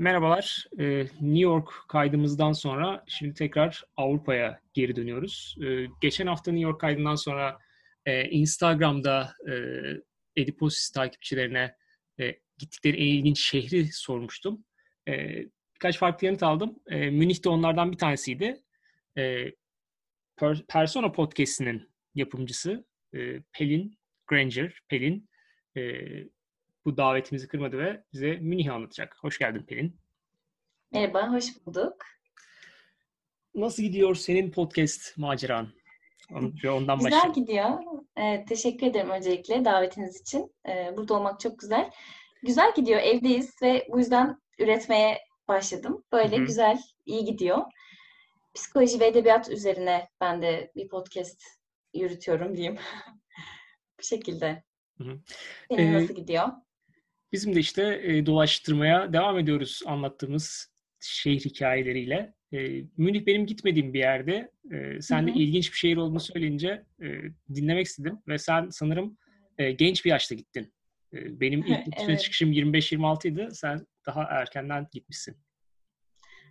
Merhabalar. Ee, New York kaydımızdan sonra şimdi tekrar Avrupa'ya geri dönüyoruz. Ee, geçen hafta New York kaydından sonra e, Instagram'da e, Ediposis takipçilerine e, gittikleri en ilginç şehri sormuştum. Birkaç farklı yanıt aldım. Münih de onlardan bir tanesiydi. Persona Podcast'inin yapımcısı Pelin Granger, Pelin bu davetimizi kırmadı ve bize Münih'i anlatacak. Hoş geldin Pelin. Merhaba, hoş bulduk. Nasıl gidiyor senin podcast maceran? Ondan güzel başlayalım. gidiyor. Evet, teşekkür ederim öncelikle davetiniz için. Ee, burada olmak çok güzel. Güzel gidiyor, evdeyiz ve bu yüzden üretmeye başladım. Böyle Hı-hı. güzel, iyi gidiyor. Psikoloji ve edebiyat üzerine ben de bir podcast yürütüyorum diyeyim. bu şekilde. Hı-hı. Senin ee, nasıl gidiyor? Bizim de işte e, dolaştırmaya devam ediyoruz anlattığımız şehir hikayeleriyle. E, Münih benim gitmediğim bir yerde. E, sen de ilginç bir şehir olduğunu söyleyince e, dinlemek istedim. Ve sen sanırım e, genç bir yaşta gittin. E, benim ilk evet. çıkışım 25-26 idi. Sen daha erkenden gitmişsin.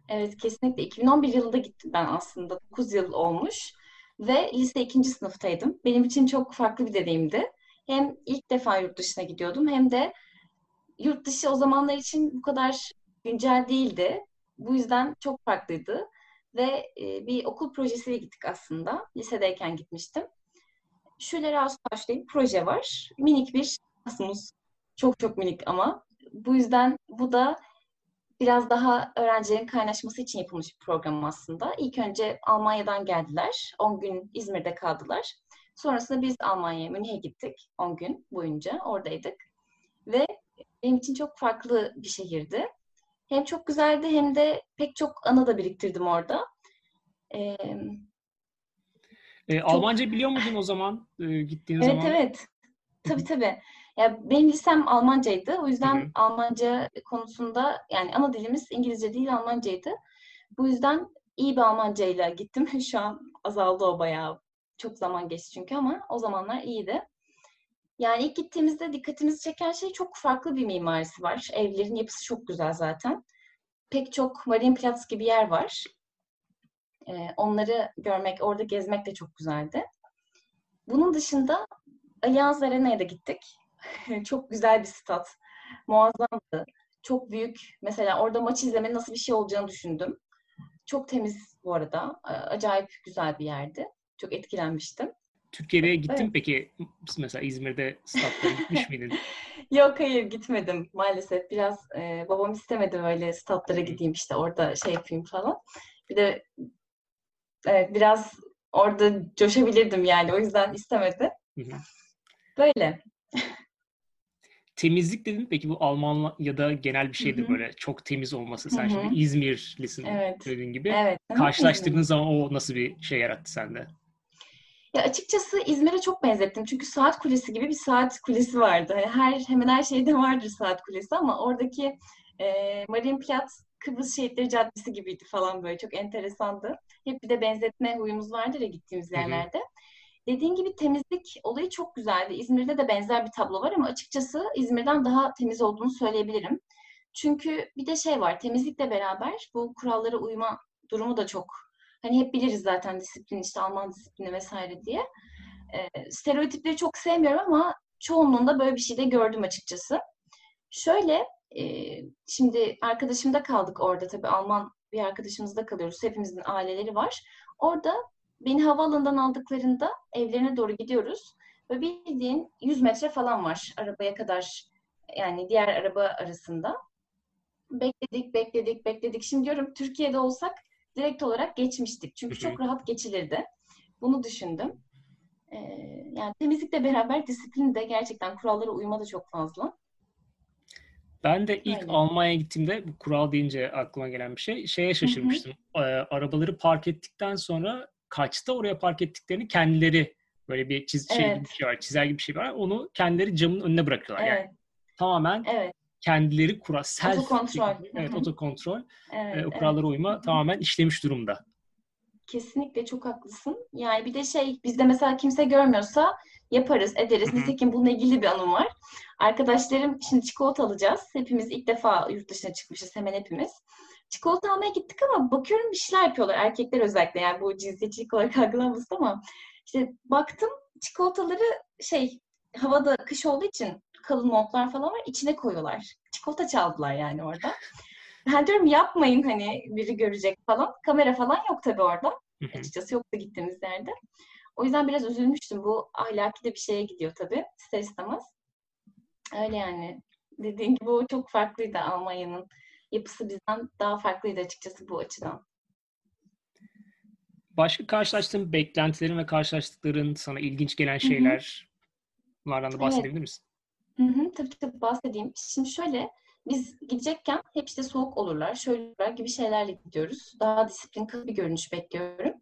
Evet kesinlikle. 2011 yılında gittim ben aslında. 9 yıl olmuş. Ve lise 2. sınıftaydım. Benim için çok farklı bir deneyimdi. Hem ilk defa yurt dışına gidiyordum hem de yurt dışı o zamanlar için bu kadar güncel değildi. Bu yüzden çok farklıydı. Ve e, bir okul projesiyle gittik aslında. Lisedeyken gitmiştim. Şöyle Ağustos diye bir proje var. Minik bir Erasmus. Çok çok minik ama. Bu yüzden bu da biraz daha öğrencilerin kaynaşması için yapılmış bir program aslında. İlk önce Almanya'dan geldiler. 10 gün İzmir'de kaldılar. Sonrasında biz Almanya'ya, Münih'e gittik 10 gün boyunca. Oradaydık. Ve benim için çok farklı bir şehirdi. Hem çok güzeldi hem de pek çok anı da biriktirdim orada. Ee, e, çok... Almanca biliyor muydun o zaman e, gittiğin evet, zaman? Evet evet. Tabii tabii. Ya benim lisem Almancaydı. O yüzden Hı-hı. Almanca konusunda yani ana dilimiz İngilizce değil Almancaydı. Bu yüzden iyi bir Almancayla gittim. Şu an azaldı o bayağı. Çok zaman geçti çünkü ama o zamanlar iyiydi. Yani ilk gittiğimizde dikkatimizi çeken şey çok farklı bir mimarisi var. Evlerin yapısı çok güzel zaten. Pek çok Marienplatz gibi yer var. Ee, onları görmek, orada gezmek de çok güzeldi. Bunun dışında Allianz Arena'ya da gittik. çok güzel bir stat. Muazzamdı. Çok büyük. Mesela orada maç izlemenin nasıl bir şey olacağını düşündüm. Çok temiz bu arada. Acayip güzel bir yerdi. Çok etkilenmiştim. Türkiye'de gittin evet. peki? Mesela İzmir'de statlara gitmiş miydin? Yok hayır gitmedim maalesef. Biraz e, babam istemedi böyle statlara gideyim işte orada şey yapayım falan. Bir de evet biraz orada coşabilirdim yani o yüzden istemedi. Böyle. Temizlik dedin peki bu Alman ya da genel bir şeydir Hı-hı. böyle çok temiz olması. Sen Hı-hı. şimdi İzmirlisin evet. dediğin gibi. Evet. Karşılaştırdığın zaman o nasıl bir şey yarattı sende? Ya açıkçası İzmir'e çok benzettim. Çünkü saat kulesi gibi bir saat kulesi vardı. Hani her hemen her şeyde vardır saat kulesi ama oradaki e, Marienplatz Kıbrıs Şehitleri Caddesi gibiydi falan böyle. Çok enteresandı. Hep bir de benzetme huyumuz vardır ya gittiğimiz yerlerde. Hı hı. Dediğin gibi temizlik olayı çok güzeldi. İzmir'de de benzer bir tablo var ama açıkçası İzmir'den daha temiz olduğunu söyleyebilirim. Çünkü bir de şey var, temizlikle beraber bu kurallara uyma durumu da çok Hani hep biliriz zaten disiplin işte Alman disiplini vesaire diye. E, stereotipleri çok sevmiyorum ama çoğunluğunda böyle bir şey de gördüm açıkçası. Şöyle e, şimdi arkadaşımda kaldık orada tabii Alman bir arkadaşımızda kalıyoruz. Hepimizin aileleri var. Orada beni havaalanından aldıklarında evlerine doğru gidiyoruz. Ve bildiğin 100 metre falan var arabaya kadar yani diğer araba arasında. Bekledik, bekledik, bekledik. Şimdi diyorum Türkiye'de olsak direkt olarak geçmiştik. Çünkü çok rahat geçilirdi. Bunu düşündüm. Ee, yani temizlikle beraber disiplin de gerçekten kurallara uyma da çok fazla. Ben de ilk Aynen. Almanya'ya gittiğimde bu kural deyince aklıma gelen bir şey. Şeye şaşırmıştım. Ee, arabaları park ettikten sonra kaçta oraya park ettiklerini kendileri böyle bir çiz şey evet. gibi bir şey var, çizer gibi bir şey var. Onu kendileri camın önüne bırakıyorlar. Evet. Yani tamamen evet kendileri kural, self otokontrol. Evet, otokontrol. Evet, e, o kurallara evet. uyma tamamen işlemiş durumda. kesinlikle çok haklısın. Yani bir de şey bizde mesela kimse görmüyorsa yaparız, ederiz. Nitekim bununla ilgili bir anım var. Arkadaşlarım şimdi çikolata alacağız. Hepimiz ilk defa yurt dışına çıkmışız hemen hepimiz. Çikolata almaya gittik ama bakıyorum bir şeyler yapıyorlar. Erkekler özellikle yani bu cinsiyetçilik olarak algılanmasın ama işte baktım çikolataları şey havada kış olduğu için kalın montlar falan var. içine koyuyorlar. Çikolata çaldılar yani orada. Ben diyorum yapmayın hani biri görecek falan. Kamera falan yok tabii orada. Açıkçası yoktu gittiğimiz yerde. O yüzden biraz üzülmüştüm. Bu ahlaki de bir şeye gidiyor tabii. İster istemez. Öyle yani. Dediğim gibi o çok farklıydı Almanya'nın. Yapısı bizden daha farklıydı açıkçası bu açıdan. Başka karşılaştığın beklentilerin ve karşılaştıkların sana ilginç gelen şeyler Bunlardan da bahsedebilir evet. misin? Hı hı, tabii tabii bahsedeyim. Şimdi şöyle, biz gidecekken hep işte soğuk olurlar, şöyle gibi şeylerle gidiyoruz. Daha disiplin bir görünüş bekliyorum.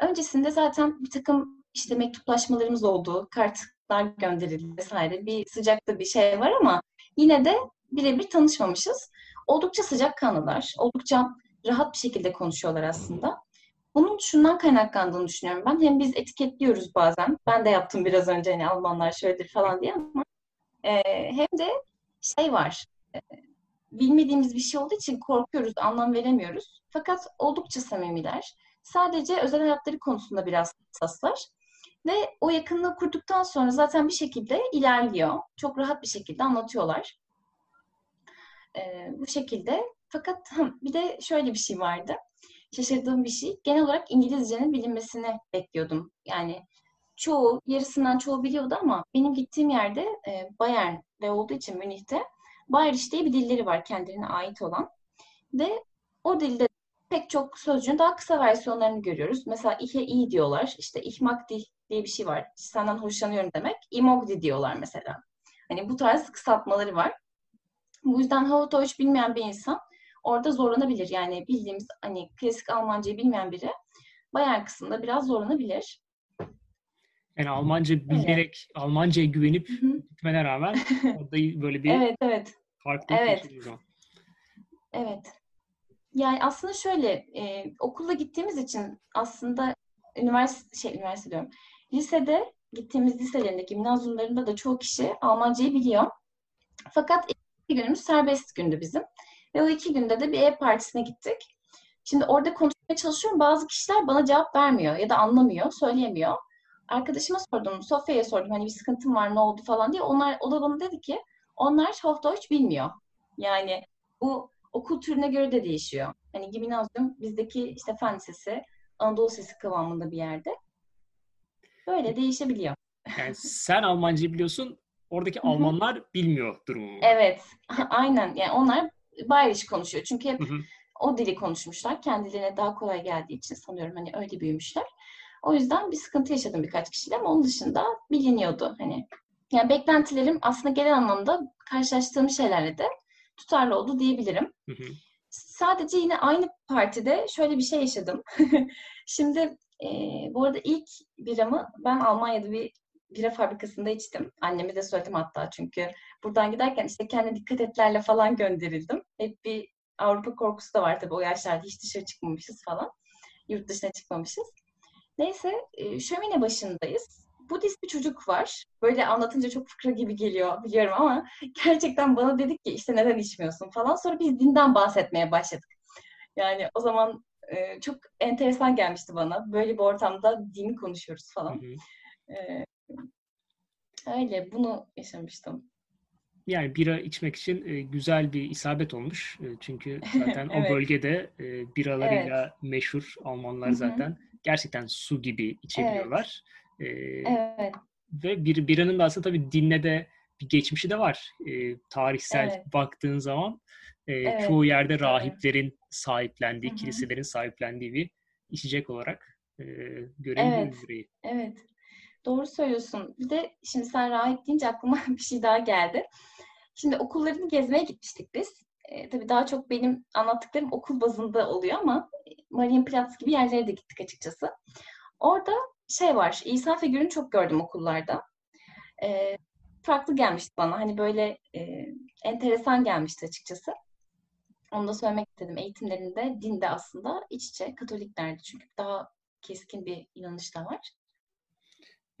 Öncesinde zaten bir takım işte mektuplaşmalarımız oldu, kartlar gönderildi vesaire. Bir sıcakta bir şey var ama yine de birebir tanışmamışız. Oldukça sıcak kanlılar, oldukça rahat bir şekilde konuşuyorlar aslında. Bunun şundan kaynaklandığını düşünüyorum ben. Hem biz etiketliyoruz bazen. Ben de yaptım biraz önce hani Almanlar şöyledir falan diye ama e, hem de şey var. E, bilmediğimiz bir şey olduğu için korkuyoruz, anlam veremiyoruz. Fakat oldukça samimiler. Sadece özel hayatları konusunda biraz hassaslar. Ve o yakınlığı kurduktan sonra zaten bir şekilde ilerliyor. Çok rahat bir şekilde anlatıyorlar. Ee, bu şekilde. Fakat bir de şöyle bir şey vardı şaşırdığım bir şey. Genel olarak İngilizcenin bilinmesini bekliyordum. Yani çoğu, yarısından çoğu biliyordu ama benim gittiğim yerde e, Bayern'de olduğu için Münih'te Bayerisch diye bir dilleri var kendilerine ait olan. Ve o dilde pek çok sözcüğün daha kısa versiyonlarını görüyoruz. Mesela ihe iyi diyorlar. İşte ihmakdi diye bir şey var. Senden hoşlanıyorum demek. imogdi diyorlar mesela. Hani bu tarz kısaltmaları var. Bu yüzden Hautoiş bilmeyen bir insan orada zorlanabilir. Yani bildiğimiz hani klasik Almancayı bilmeyen biri bayan kısmında biraz zorlanabilir. Yani Almanca bilerek, evet. Almanca'ya güvenip Hı-hı. gitmene rağmen orada böyle bir evet, evet. farklılık evet. Evet. Yani aslında şöyle, e, okula gittiğimiz için aslında üniversite, şey üniversite diyorum, lisede gittiğimiz liselerindeki gimnazyumlarında da çoğu kişi Almancayı biliyor. Fakat iki günümüz serbest gündü bizim. Ve o iki günde de bir ev partisine gittik. Şimdi orada konuşmaya çalışıyorum. Bazı kişiler bana cevap vermiyor ya da anlamıyor, söyleyemiyor. Arkadaşıma sordum, Sofya'ya sordum hani bir sıkıntım var ne oldu falan diye. Onlar, o da bana dedi ki onlar Hochdeutsch bilmiyor. Yani bu okul türüne göre de değişiyor. Hani gimnazyum bizdeki işte fen lisesi, Anadolu Sesi kıvamında bir yerde. Böyle değişebiliyor. Yani sen Almancayı biliyorsun, oradaki Almanlar bilmiyor durumu. Evet, aynen. Yani onlar Bayeriş konuşuyor. Çünkü hep o dili konuşmuşlar. Kendilerine daha kolay geldiği için sanıyorum hani öyle büyümüşler. O yüzden bir sıkıntı yaşadım birkaç kişiyle ama onun dışında biliniyordu hani. Yani beklentilerim aslında genel anlamda karşılaştığım şeylerle de tutarlı oldu diyebilirim. Hı hı. Sadece yine aynı partide şöyle bir şey yaşadım. Şimdi e, bu arada ilk biramı ben Almanya'da bir bira fabrikasında içtim. Anneme de söyledim hatta çünkü buradan giderken işte kendi dikkat etlerle falan gönderildim. Hep bir Avrupa korkusu da var tabii o yaşlarda hiç dışarı çıkmamışız falan. Yurt dışına çıkmamışız. Neyse e, şömine başındayız. Budist bir çocuk var. Böyle anlatınca çok fıkra gibi geliyor biliyorum ama gerçekten bana dedik ki işte neden içmiyorsun falan. Sonra biz dinden bahsetmeye başladık. Yani o zaman e, çok enteresan gelmişti bana. Böyle bir ortamda dini konuşuyoruz falan. Hı hı. E, öyle bunu yaşamıştım. Yani bira içmek için e, güzel bir isabet olmuş. E, çünkü zaten evet. o bölgede e, biralarıyla evet. meşhur Almanlar zaten gerçekten su gibi içebiliyorlar. Evet. E, evet. Ve bir biranın da aslında tabii dinle de bir geçmişi de var. E, tarihsel evet. baktığın zaman e, evet. çoğu yerde rahiplerin evet. sahiplendiği, Hı-hı. kiliselerin sahiplendiği bir içecek olarak e, görebiliyoruz evet. Evet. Doğru söylüyorsun. Bir de şimdi sen rahip deyince aklıma bir şey daha geldi. Şimdi okullarını gezmeye gitmiştik biz. E, tabii daha çok benim anlattıklarım okul bazında oluyor ama Marienplatz gibi yerlere de gittik açıkçası. Orada şey var, İsa figürünü çok gördüm okullarda. E, farklı gelmişti bana. Hani böyle e, enteresan gelmişti açıkçası. Onu da söylemek istedim. Eğitimlerinde din de aslında iç içe Katoliklerdi çünkü daha keskin bir inanış da var.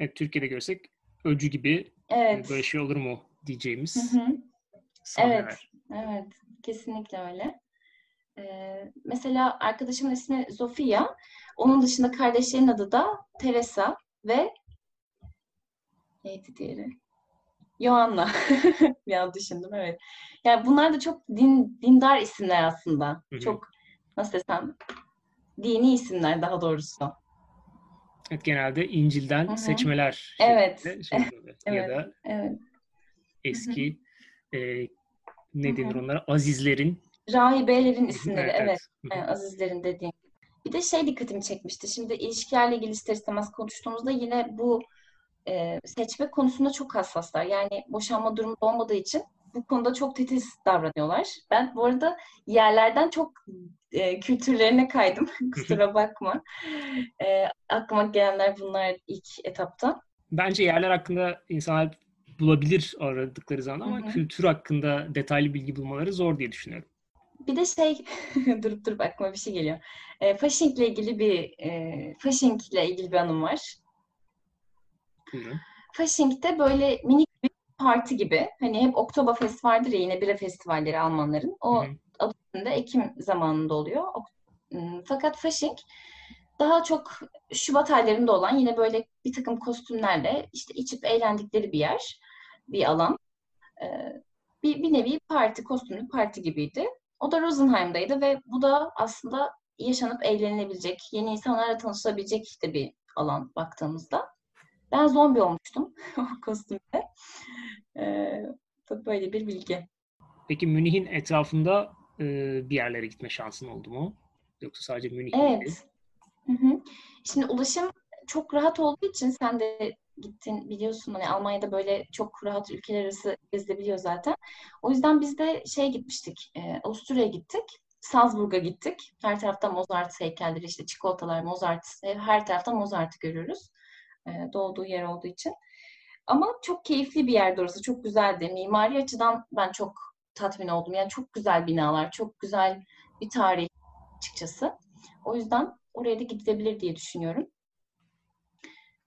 Evet, Türkiye'de görsek öcü gibi evet. böyle şey olur mu diyeceğimiz hı hı. Evet, evet. Kesinlikle öyle. Ee, mesela arkadaşımın ismi Zofia. Onun dışında kardeşlerin adı da Teresa ve neydi diğeri? Yohanna. bir an düşündüm evet. Yani bunlar da çok din, dindar isimler aslında. Hı-hı. Çok nasıl desem dini isimler daha doğrusu. Evet genelde İncil'den Hı-hı. seçmeler. Evet. Şey evet. Ya da evet. eski e, ne denir onlara? Azizlerin. Rahibelerin isimleri evet. evet. Yani azizlerin dediğim. Bir de şey dikkatimi çekmişti. Şimdi ilişkilerle ilgili ister istemez konuştuğumuzda yine bu e, seçme konusunda çok hassaslar. Yani boşanma durumu olmadığı için bu konuda çok titiz davranıyorlar. Ben bu arada yerlerden çok e, kültürlerine kaydım. Kusura bakma. E, aklıma gelenler bunlar ilk etapta. Bence yerler hakkında insanlar bulabilir aradıkları zaman ama Hı-hı. kültür hakkında detaylı bilgi bulmaları zor diye düşünüyorum. Bir de şey durup durup aklıma bir şey geliyor. E, Fasching ile ilgili bir e, Fasching ile ilgili bir anım var. Buyurun. Fasching'de böyle minik bir parti gibi. Hani hep Oktoberfest vardır ya yine bira festivalleri Almanların. O Hı-hı. adı Ekim zamanında oluyor. Fakat Fasching daha çok Şubat aylarında olan yine böyle bir takım kostümlerle işte içip eğlendikleri bir yer, bir alan. Ee, bir, bir nevi parti, kostümlü parti gibiydi. O da Rosenheim'daydı ve bu da aslında yaşanıp eğlenilebilecek, yeni insanlarla tanışılabilecek işte bir alan baktığımızda. Ben zombi olmuştum o kostümde. Ee, böyle bir bilgi. Peki Münih'in etrafında e, bir yerlere gitme şansın oldu mu? Yoksa sadece Münih Evet. Hı hı. Şimdi ulaşım çok rahat olduğu için sen de gittin biliyorsun hani Almanya'da böyle çok rahat ülkeler arası gezilebiliyor zaten. O yüzden biz de şey gitmiştik. E, Avusturya'ya gittik. Salzburg'a gittik. Her tarafta Mozart heykelleri, işte çikolatalar, Mozart, her tarafta Mozart'ı görüyoruz. E, doğduğu yer olduğu için. Ama çok keyifli bir yerdi orası. Çok güzeldi. Mimari açıdan ben çok tatmin oldum. Yani çok güzel binalar, çok güzel bir tarih açıkçası. O yüzden oraya da gidilebilir diye düşünüyorum.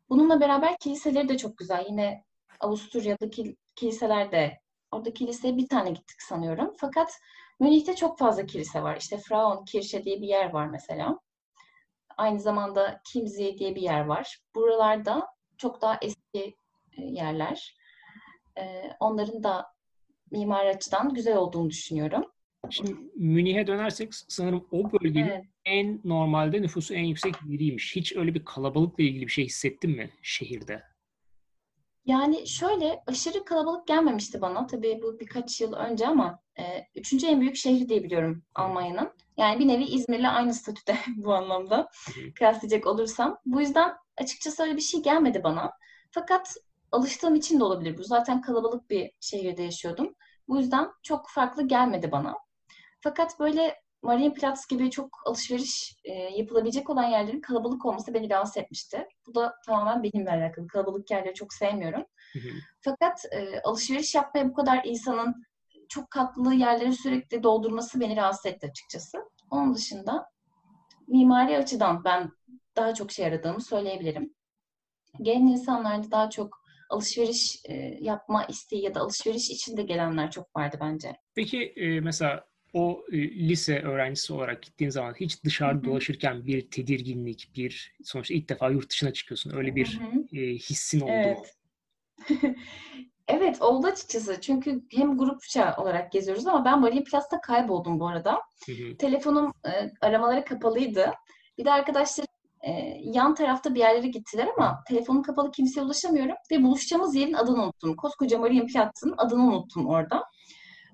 Bununla beraber kiliseleri de çok güzel. Yine Avusturya'daki kiliseler de orada kiliseye bir tane gittik sanıyorum. Fakat Münih'te çok fazla kilise var. İşte Frauenkirche diye bir yer var mesela. Aynı zamanda Kimzi diye bir yer var. Buralarda çok daha eski e, yerler. E, onların da mimari açıdan güzel olduğunu düşünüyorum. Şimdi Münih'e dönersek sanırım o bölgenin evet. en normalde nüfusu en yüksek biriymiş. Hiç öyle bir kalabalıkla ilgili bir şey hissettin mi şehirde? Yani şöyle aşırı kalabalık gelmemişti bana. Tabii bu birkaç yıl önce ama e, üçüncü en büyük şehri diye biliyorum Almanya'nın. Yani bir nevi İzmir'le aynı statüde bu anlamda kıyaslayacak olursam. Bu yüzden açıkçası öyle bir şey gelmedi bana. Fakat alıştığım için de olabilir bu. Zaten kalabalık bir şehirde yaşıyordum. Bu yüzden çok farklı gelmedi bana. Fakat böyle Marienplatz gibi çok alışveriş e, yapılabilecek olan yerlerin kalabalık olması beni rahatsız etmişti. Bu da tamamen benimle alakalı. Kalabalık yerleri çok sevmiyorum. Hı hı. Fakat e, alışveriş yapmaya bu kadar insanın çok katlı yerleri sürekli doldurması beni rahatsız etti açıkçası. Onun dışında mimari açıdan ben daha çok şey aradığımı söyleyebilirim. Gelen insanlarda daha çok alışveriş e, yapma isteği ya da alışveriş içinde gelenler çok vardı bence. Peki e, mesela o e, lise öğrencisi olarak gittiğin zaman hiç dışarıda dolaşırken bir tedirginlik, bir sonuçta ilk defa yurt dışına çıkıyorsun. Öyle bir e, hissin oldu evet. evet oldu açıkçası. Çünkü hem grupça olarak geziyoruz ama ben Marine Plus'ta kayboldum bu arada. Telefonum e, aramaları kapalıydı. Bir de arkadaşlarım e, yan tarafta bir yerlere gittiler ama telefonum kapalı kimseye ulaşamıyorum ve buluşacağımız yerin adını unuttum. Koskoca Marine Platz'ın adını unuttum orada.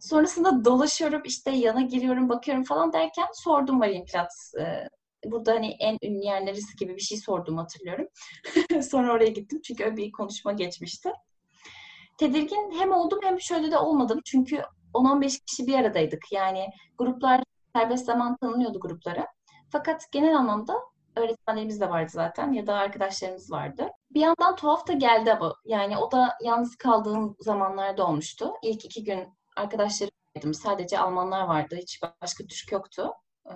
Sonrasında dolaşıyorum işte yana giriyorum bakıyorum falan derken sordum Marienplatz. Ee, burada hani en ünlü yer neresi gibi bir şey sordum hatırlıyorum. Sonra oraya gittim çünkü öyle bir konuşma geçmişti. Tedirgin hem oldum hem şöyle de olmadım. Çünkü 10-15 kişi bir aradaydık. Yani gruplar serbest zaman tanınıyordu gruplara. Fakat genel anlamda öğretmenlerimiz de vardı zaten ya da arkadaşlarımız vardı. Bir yandan tuhaf da geldi ama yani o da yalnız kaldığım zamanlarda olmuştu. İlk iki gün arkadaşlarım sadece Almanlar vardı. Hiç başka Türk yoktu. Ee,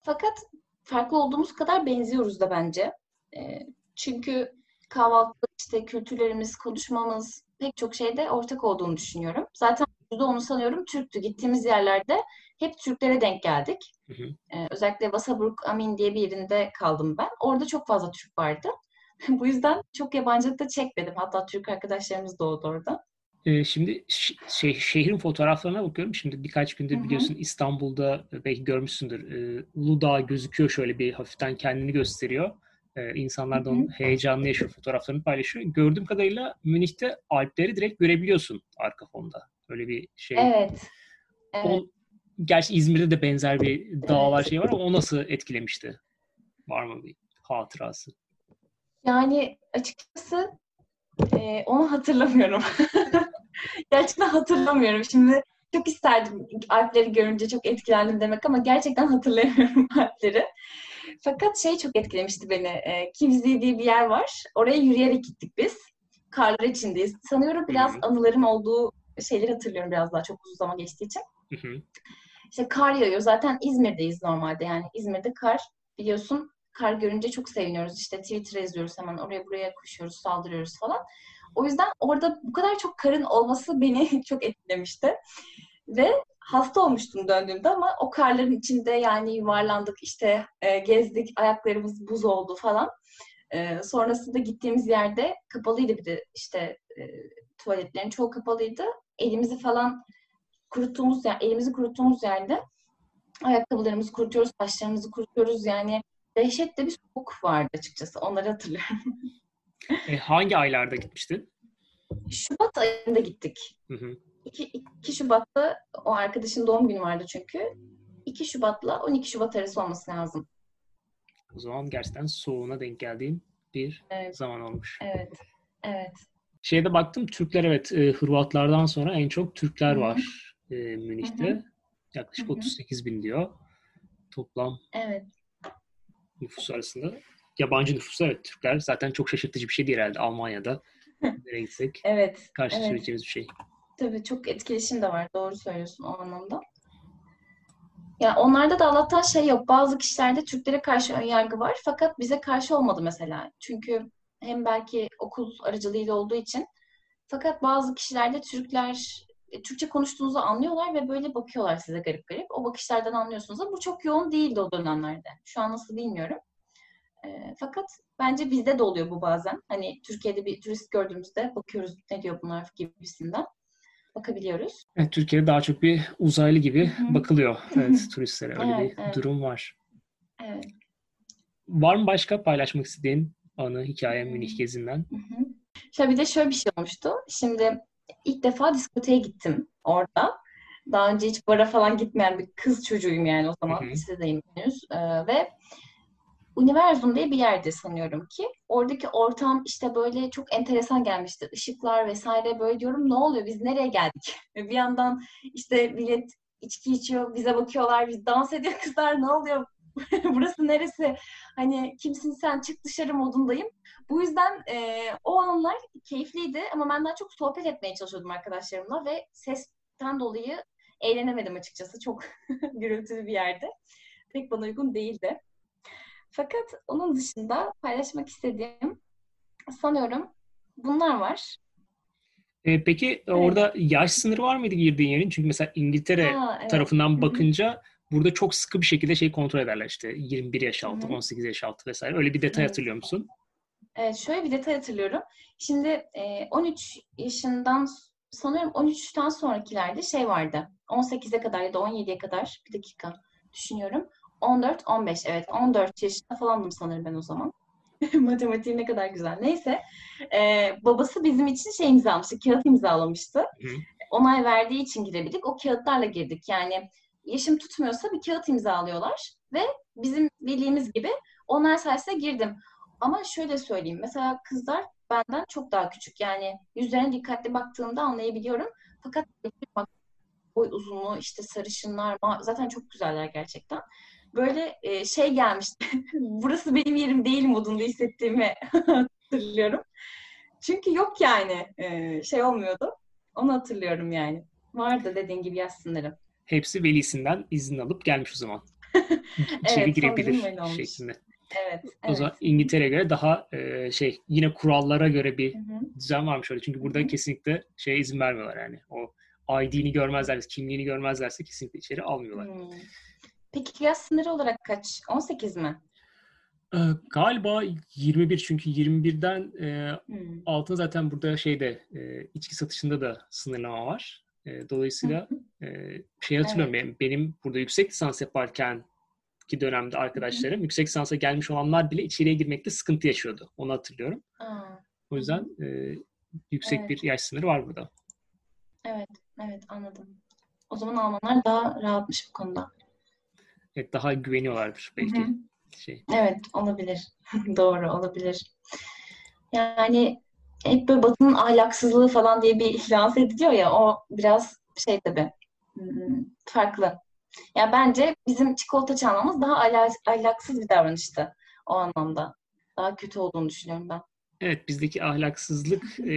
fakat farklı olduğumuz kadar benziyoruz da bence. E, çünkü kahvaltı işte kültürlerimiz, konuşmamız pek çok şeyde ortak olduğunu düşünüyorum. Zaten de onu sanıyorum Türktü. Gittiğimiz yerlerde hep Türklere denk geldik. Hı hı. Ee, özellikle Wasabruk Amin diye bir yerinde kaldım ben. Orada çok fazla Türk vardı. Bu yüzden çok yabancılık da çekmedim. Hatta Türk arkadaşlarımız doğdu orada. Ee, şimdi şey, şehrin fotoğraflarına bakıyorum. Şimdi birkaç gündür biliyorsun İstanbul'da belki görmüşsündür. E, Uludağ gözüküyor şöyle bir hafiften kendini gösteriyor. E, insanlar da onun heyecanlı yaşıyor fotoğraflarını paylaşıyor. Gördüğüm kadarıyla Münih'te Alpleri direkt görebiliyorsun arka fonda. Öyle bir şey. Evet. evet. O, gerçi İzmir'de de benzer bir dağlar evet. şey var ama o nasıl etkilemişti? Var mı bir hatırası? Yani açıkçası e, onu hatırlamıyorum. gerçekten hatırlamıyorum. Şimdi çok isterdim Alpleri görünce çok etkilendim demek ama gerçekten hatırlayamıyorum Alpleri. Fakat şey çok etkilemişti beni. E, Kivzi diye bir yer var. Oraya yürüyerek gittik biz. Karlar içindeyiz. Sanıyorum biraz anılarım olduğu şeyleri hatırlıyorum biraz daha çok uzun zaman geçtiği için. İşte kar yağıyor. Zaten İzmir'deyiz normalde. Yani İzmir'de kar biliyorsun kar görünce çok seviniyoruz. İşte Twitter yazıyoruz hemen oraya buraya koşuyoruz, saldırıyoruz falan. O yüzden orada bu kadar çok karın olması beni çok etkilemişti. Ve hasta olmuştum döndüğümde ama o karların içinde yani yuvarlandık işte e, gezdik ayaklarımız buz oldu falan. E, sonrasında gittiğimiz yerde kapalıydı bir de işte e, tuvaletlerin çoğu kapalıydı. Elimizi falan kuruttuğumuz yani elimizi kuruttuğumuz yerde ayakkabılarımızı kurutuyoruz, saçlarımızı kurutuyoruz yani dehşet de bir soğuk vardı açıkçası. Onları hatırlıyorum. e, hangi aylarda gitmiştin? Şubat ayında gittik. Hı hı. 2, 2 Şubat'ta o arkadaşın doğum günü vardı çünkü. 2 Şubat'la 12 Şubat arası olması lazım. O zaman gerçekten soğuğuna denk geldiğin bir evet. zaman olmuş. Evet. Evet. Şeyde baktım Türkler evet e, Hırvatlardan sonra en çok Türkler Hı-hı. var e, Münih'te. Hı-hı. Yaklaşık Hı-hı. 38 bin diyor. Toplam evet. Nüfus arasında. Yabancı nüfusu evet Türkler zaten çok şaşırtıcı bir şey değil herhalde Almanya'da. Nereye gitsek evet. karşılaşabileceğimiz evet. bir şey. Tabii çok etkileşim de var. Doğru söylüyorsun o anlamda. Ya onlarda da Allah'tan şey yok. Bazı kişilerde Türklere karşı ön yargı var. Fakat bize karşı olmadı mesela. Çünkü hem belki okul aracılığıyla olduğu için. Fakat bazı kişilerde Türkler Türkçe konuştuğunuzu anlıyorlar ve böyle bakıyorlar size garip garip. O bakışlardan anlıyorsunuz ama bu çok yoğun değildi o dönemlerde. Şu an nasıl bilmiyorum. E, fakat bence bizde de oluyor bu bazen. Hani Türkiye'de bir turist gördüğümüzde bakıyoruz ne diyor bunlar gibisinden bakabiliyoruz. Evet, Türkiye'de daha çok bir uzaylı gibi Hı-hı. bakılıyor evet, turistlere. Öyle evet, bir evet. durum var. Evet. Var mı başka paylaşmak istediğin anı, hikaye Münih gezinden? Şöyle bir de şöyle bir şey olmuştu. Şimdi ilk defa diskoteye gittim orada. Daha önce hiç bara falan gitmeyen bir kız çocuğuyum yani o zaman. Lisedeyim henüz. Ee, ve Universum diye bir yerde sanıyorum ki. Oradaki ortam işte böyle çok enteresan gelmişti. Işıklar vesaire böyle diyorum ne oluyor biz nereye geldik? bir yandan işte millet içki içiyor bize bakıyorlar biz dans ediyor kızlar ne oluyor? Burası neresi? Hani kimsin sen çık dışarı modundayım. Bu yüzden e, o anlar keyifliydi ama ben daha çok sohbet etmeye çalışıyordum arkadaşlarımla ve sesten dolayı eğlenemedim açıkçası. Çok gürültülü bir yerde. Pek bana uygun değildi. Fakat onun dışında paylaşmak istediğim sanıyorum bunlar var. E, peki evet. orada yaş sınırı var mıydı girdiğin yerin? Çünkü mesela İngiltere Aa, evet. tarafından bakınca burada çok sıkı bir şekilde şey kontrol ederler işte 21 yaş altı, Hı-hı. 18 yaş altı vesaire. Öyle bir detay evet. hatırlıyor musun? Evet şöyle bir detay hatırlıyorum. Şimdi e, 13 yaşından sanıyorum 13'ten sonrakilerde şey vardı. 18'e kadar ya da 17'ye kadar bir dakika düşünüyorum. 14, 15 evet 14 yaşında falandım sanırım ben o zaman. Matematiğim ne kadar güzel. Neyse. Ee, babası bizim için şey imzalamıştı. Kağıt imzalamıştı. Hı. Onay verdiği için girebildik. O kağıtlarla girdik. Yani yaşım tutmuyorsa bir kağıt imzalıyorlar ve bizim bildiğimiz gibi onlar sayesinde girdim. Ama şöyle söyleyeyim. Mesela kızlar benden çok daha küçük. Yani yüzlerine dikkatli baktığımda anlayabiliyorum. Fakat boy uzunluğu işte sarışınlar zaten çok güzeller gerçekten böyle e, şey gelmişti. Burası benim yerim değil modunda hissettiğimi hatırlıyorum. Çünkü yok yani e, şey olmuyordu. Onu hatırlıyorum yani. Vardı dediğin gibi yaz sınırı. Hepsi velisinden izin alıp gelmiş o zaman. İçeri evet, girebilir şeklinde. Evet. O zaman İngiltere'ye göre daha e, şey yine kurallara göre bir Hı-hı. düzen varmış öyle. Çünkü burada Hı-hı. kesinlikle şeye izin vermiyorlar yani. O ID'ni görmezlerse, kimliğini görmezlerse kesinlikle içeri almıyorlar. Hı. Peki yaş sınırı olarak kaç? 18 mi? Ee, galiba 21 çünkü 21'den e, hmm. altın zaten burada şeyde e, içki satışında da sınırlama var. E, dolayısıyla e, şey hatırlıyorum evet. benim, benim burada yüksek lisans yaparken ki dönemde arkadaşlarım Hı-hı. yüksek lisansa gelmiş olanlar bile içeriye girmekte sıkıntı yaşıyordu. Onu hatırlıyorum. Aa. O yüzden e, yüksek evet. bir yaş sınırı var burada. Evet, evet anladım. O zaman Almanlar daha rahatmış bu konuda. Evet, daha güveniyorlardır belki. Hı-hı. Şey. Evet, olabilir. Doğru, olabilir. Yani hep böyle Batı'nın ahlaksızlığı falan diye bir lanse ediliyor ya, o biraz şey tabii, farklı. Yani bence bizim çikolata çalmamız daha ahlaksız bir davranıştı o anlamda. Daha kötü olduğunu düşünüyorum ben. Evet, bizdeki ahlaksızlık e,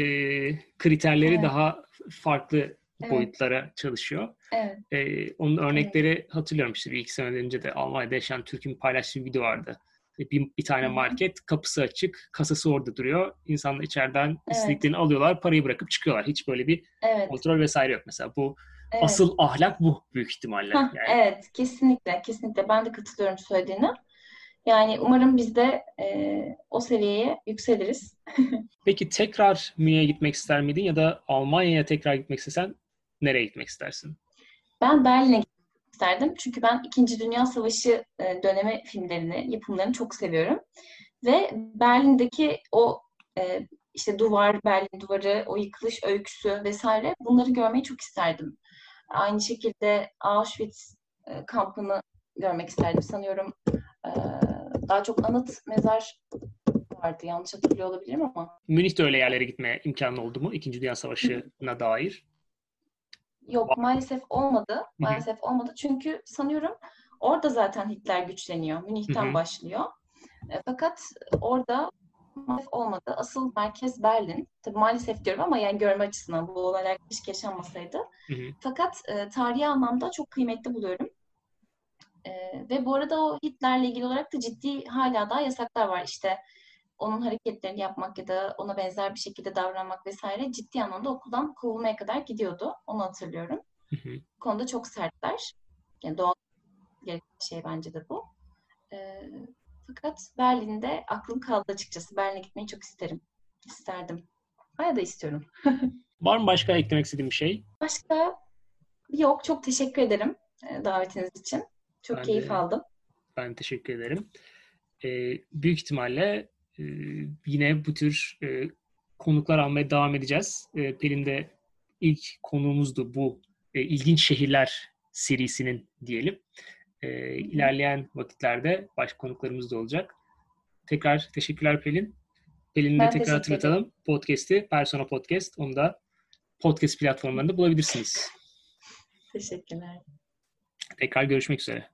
kriterleri evet. daha farklı evet. boyutlara çalışıyor. Evet. E, onun örnekleri evet. hatırlıyorum işte bir iki sene önce de Almanya'da yaşayan Türk'ün paylaştığı bir video vardı. Bir, bir tane market, kapısı açık, kasası orada duruyor. İnsanlar içeriden evet. istediklerini alıyorlar, parayı bırakıp çıkıyorlar. Hiç böyle bir evet. kontrol vesaire yok mesela. Bu Evet. Asıl ahlak bu büyük ihtimalle. Heh, yani. Evet, kesinlikle, kesinlikle. Ben de katılıyorum söylediğine. Yani umarım biz de e, o seviyeye yükseliriz. Peki tekrar Münih'e gitmek ister miydin ya da Almanya'ya tekrar gitmek istesen nereye gitmek istersin? Ben Berlin'e gitmek isterdim. Çünkü ben İkinci Dünya Savaşı e, dönemi filmlerini, yapımlarını çok seviyorum. Ve Berlin'deki o e, işte duvar, Berlin duvarı, o yıkılış öyküsü vesaire bunları görmeyi çok isterdim. Aynı şekilde Auschwitz e, kampını görmek isterdim. Sanıyorum e, daha çok anıt mezar vardı. Yanlış hatırlıyor olabilirim ama. Münih'te öyle yerlere gitme imkanı oldu mu? İkinci Dünya Savaşı'na dair. Yok maalesef olmadı. Maalesef olmadı. Çünkü sanıyorum orada zaten Hitler güçleniyor. Münih'ten başlıyor. E, fakat orada maalesef olmadı. Asıl merkez Berlin. Tabii maalesef diyorum ama yani görme açısından bu olaylar keşke yaşanmasaydı. Hı hı. Fakat e, tarihi anlamda çok kıymetli buluyorum. E, ve bu arada o Hitler'le ilgili olarak da ciddi hala daha yasaklar var. İşte onun hareketlerini yapmak ya da ona benzer bir şekilde davranmak vesaire ciddi anlamda okuldan kovulmaya kadar gidiyordu. Onu hatırlıyorum. Hı hı. Bu konuda çok sertler. Yani doğal gereken şey bence de bu. Ee, fakat Berlin'de aklım kaldı açıkçası. Berlin'e gitmeyi çok isterim. İsterdim. Hala da istiyorum. Var mı başka eklemek istediğim bir şey? Başka yok. Çok teşekkür ederim e, davetiniz için. Çok ben keyif de, aldım. Ben teşekkür ederim. Ee, büyük ihtimalle e, yine bu tür e, konuklar almaya devam edeceğiz. E, Pelin de ilk konuğumuzdu bu e, ilginç şehirler serisinin diyelim. E, ilerleyen vakitlerde başka konuklarımız da olacak. Tekrar teşekkürler Pelin. Pelin'i de tekrar hatırlatalım. Podcast'i Persona Podcast. Onu da podcast platformlarında bulabilirsiniz. Teşekkürler. Tekrar görüşmek üzere.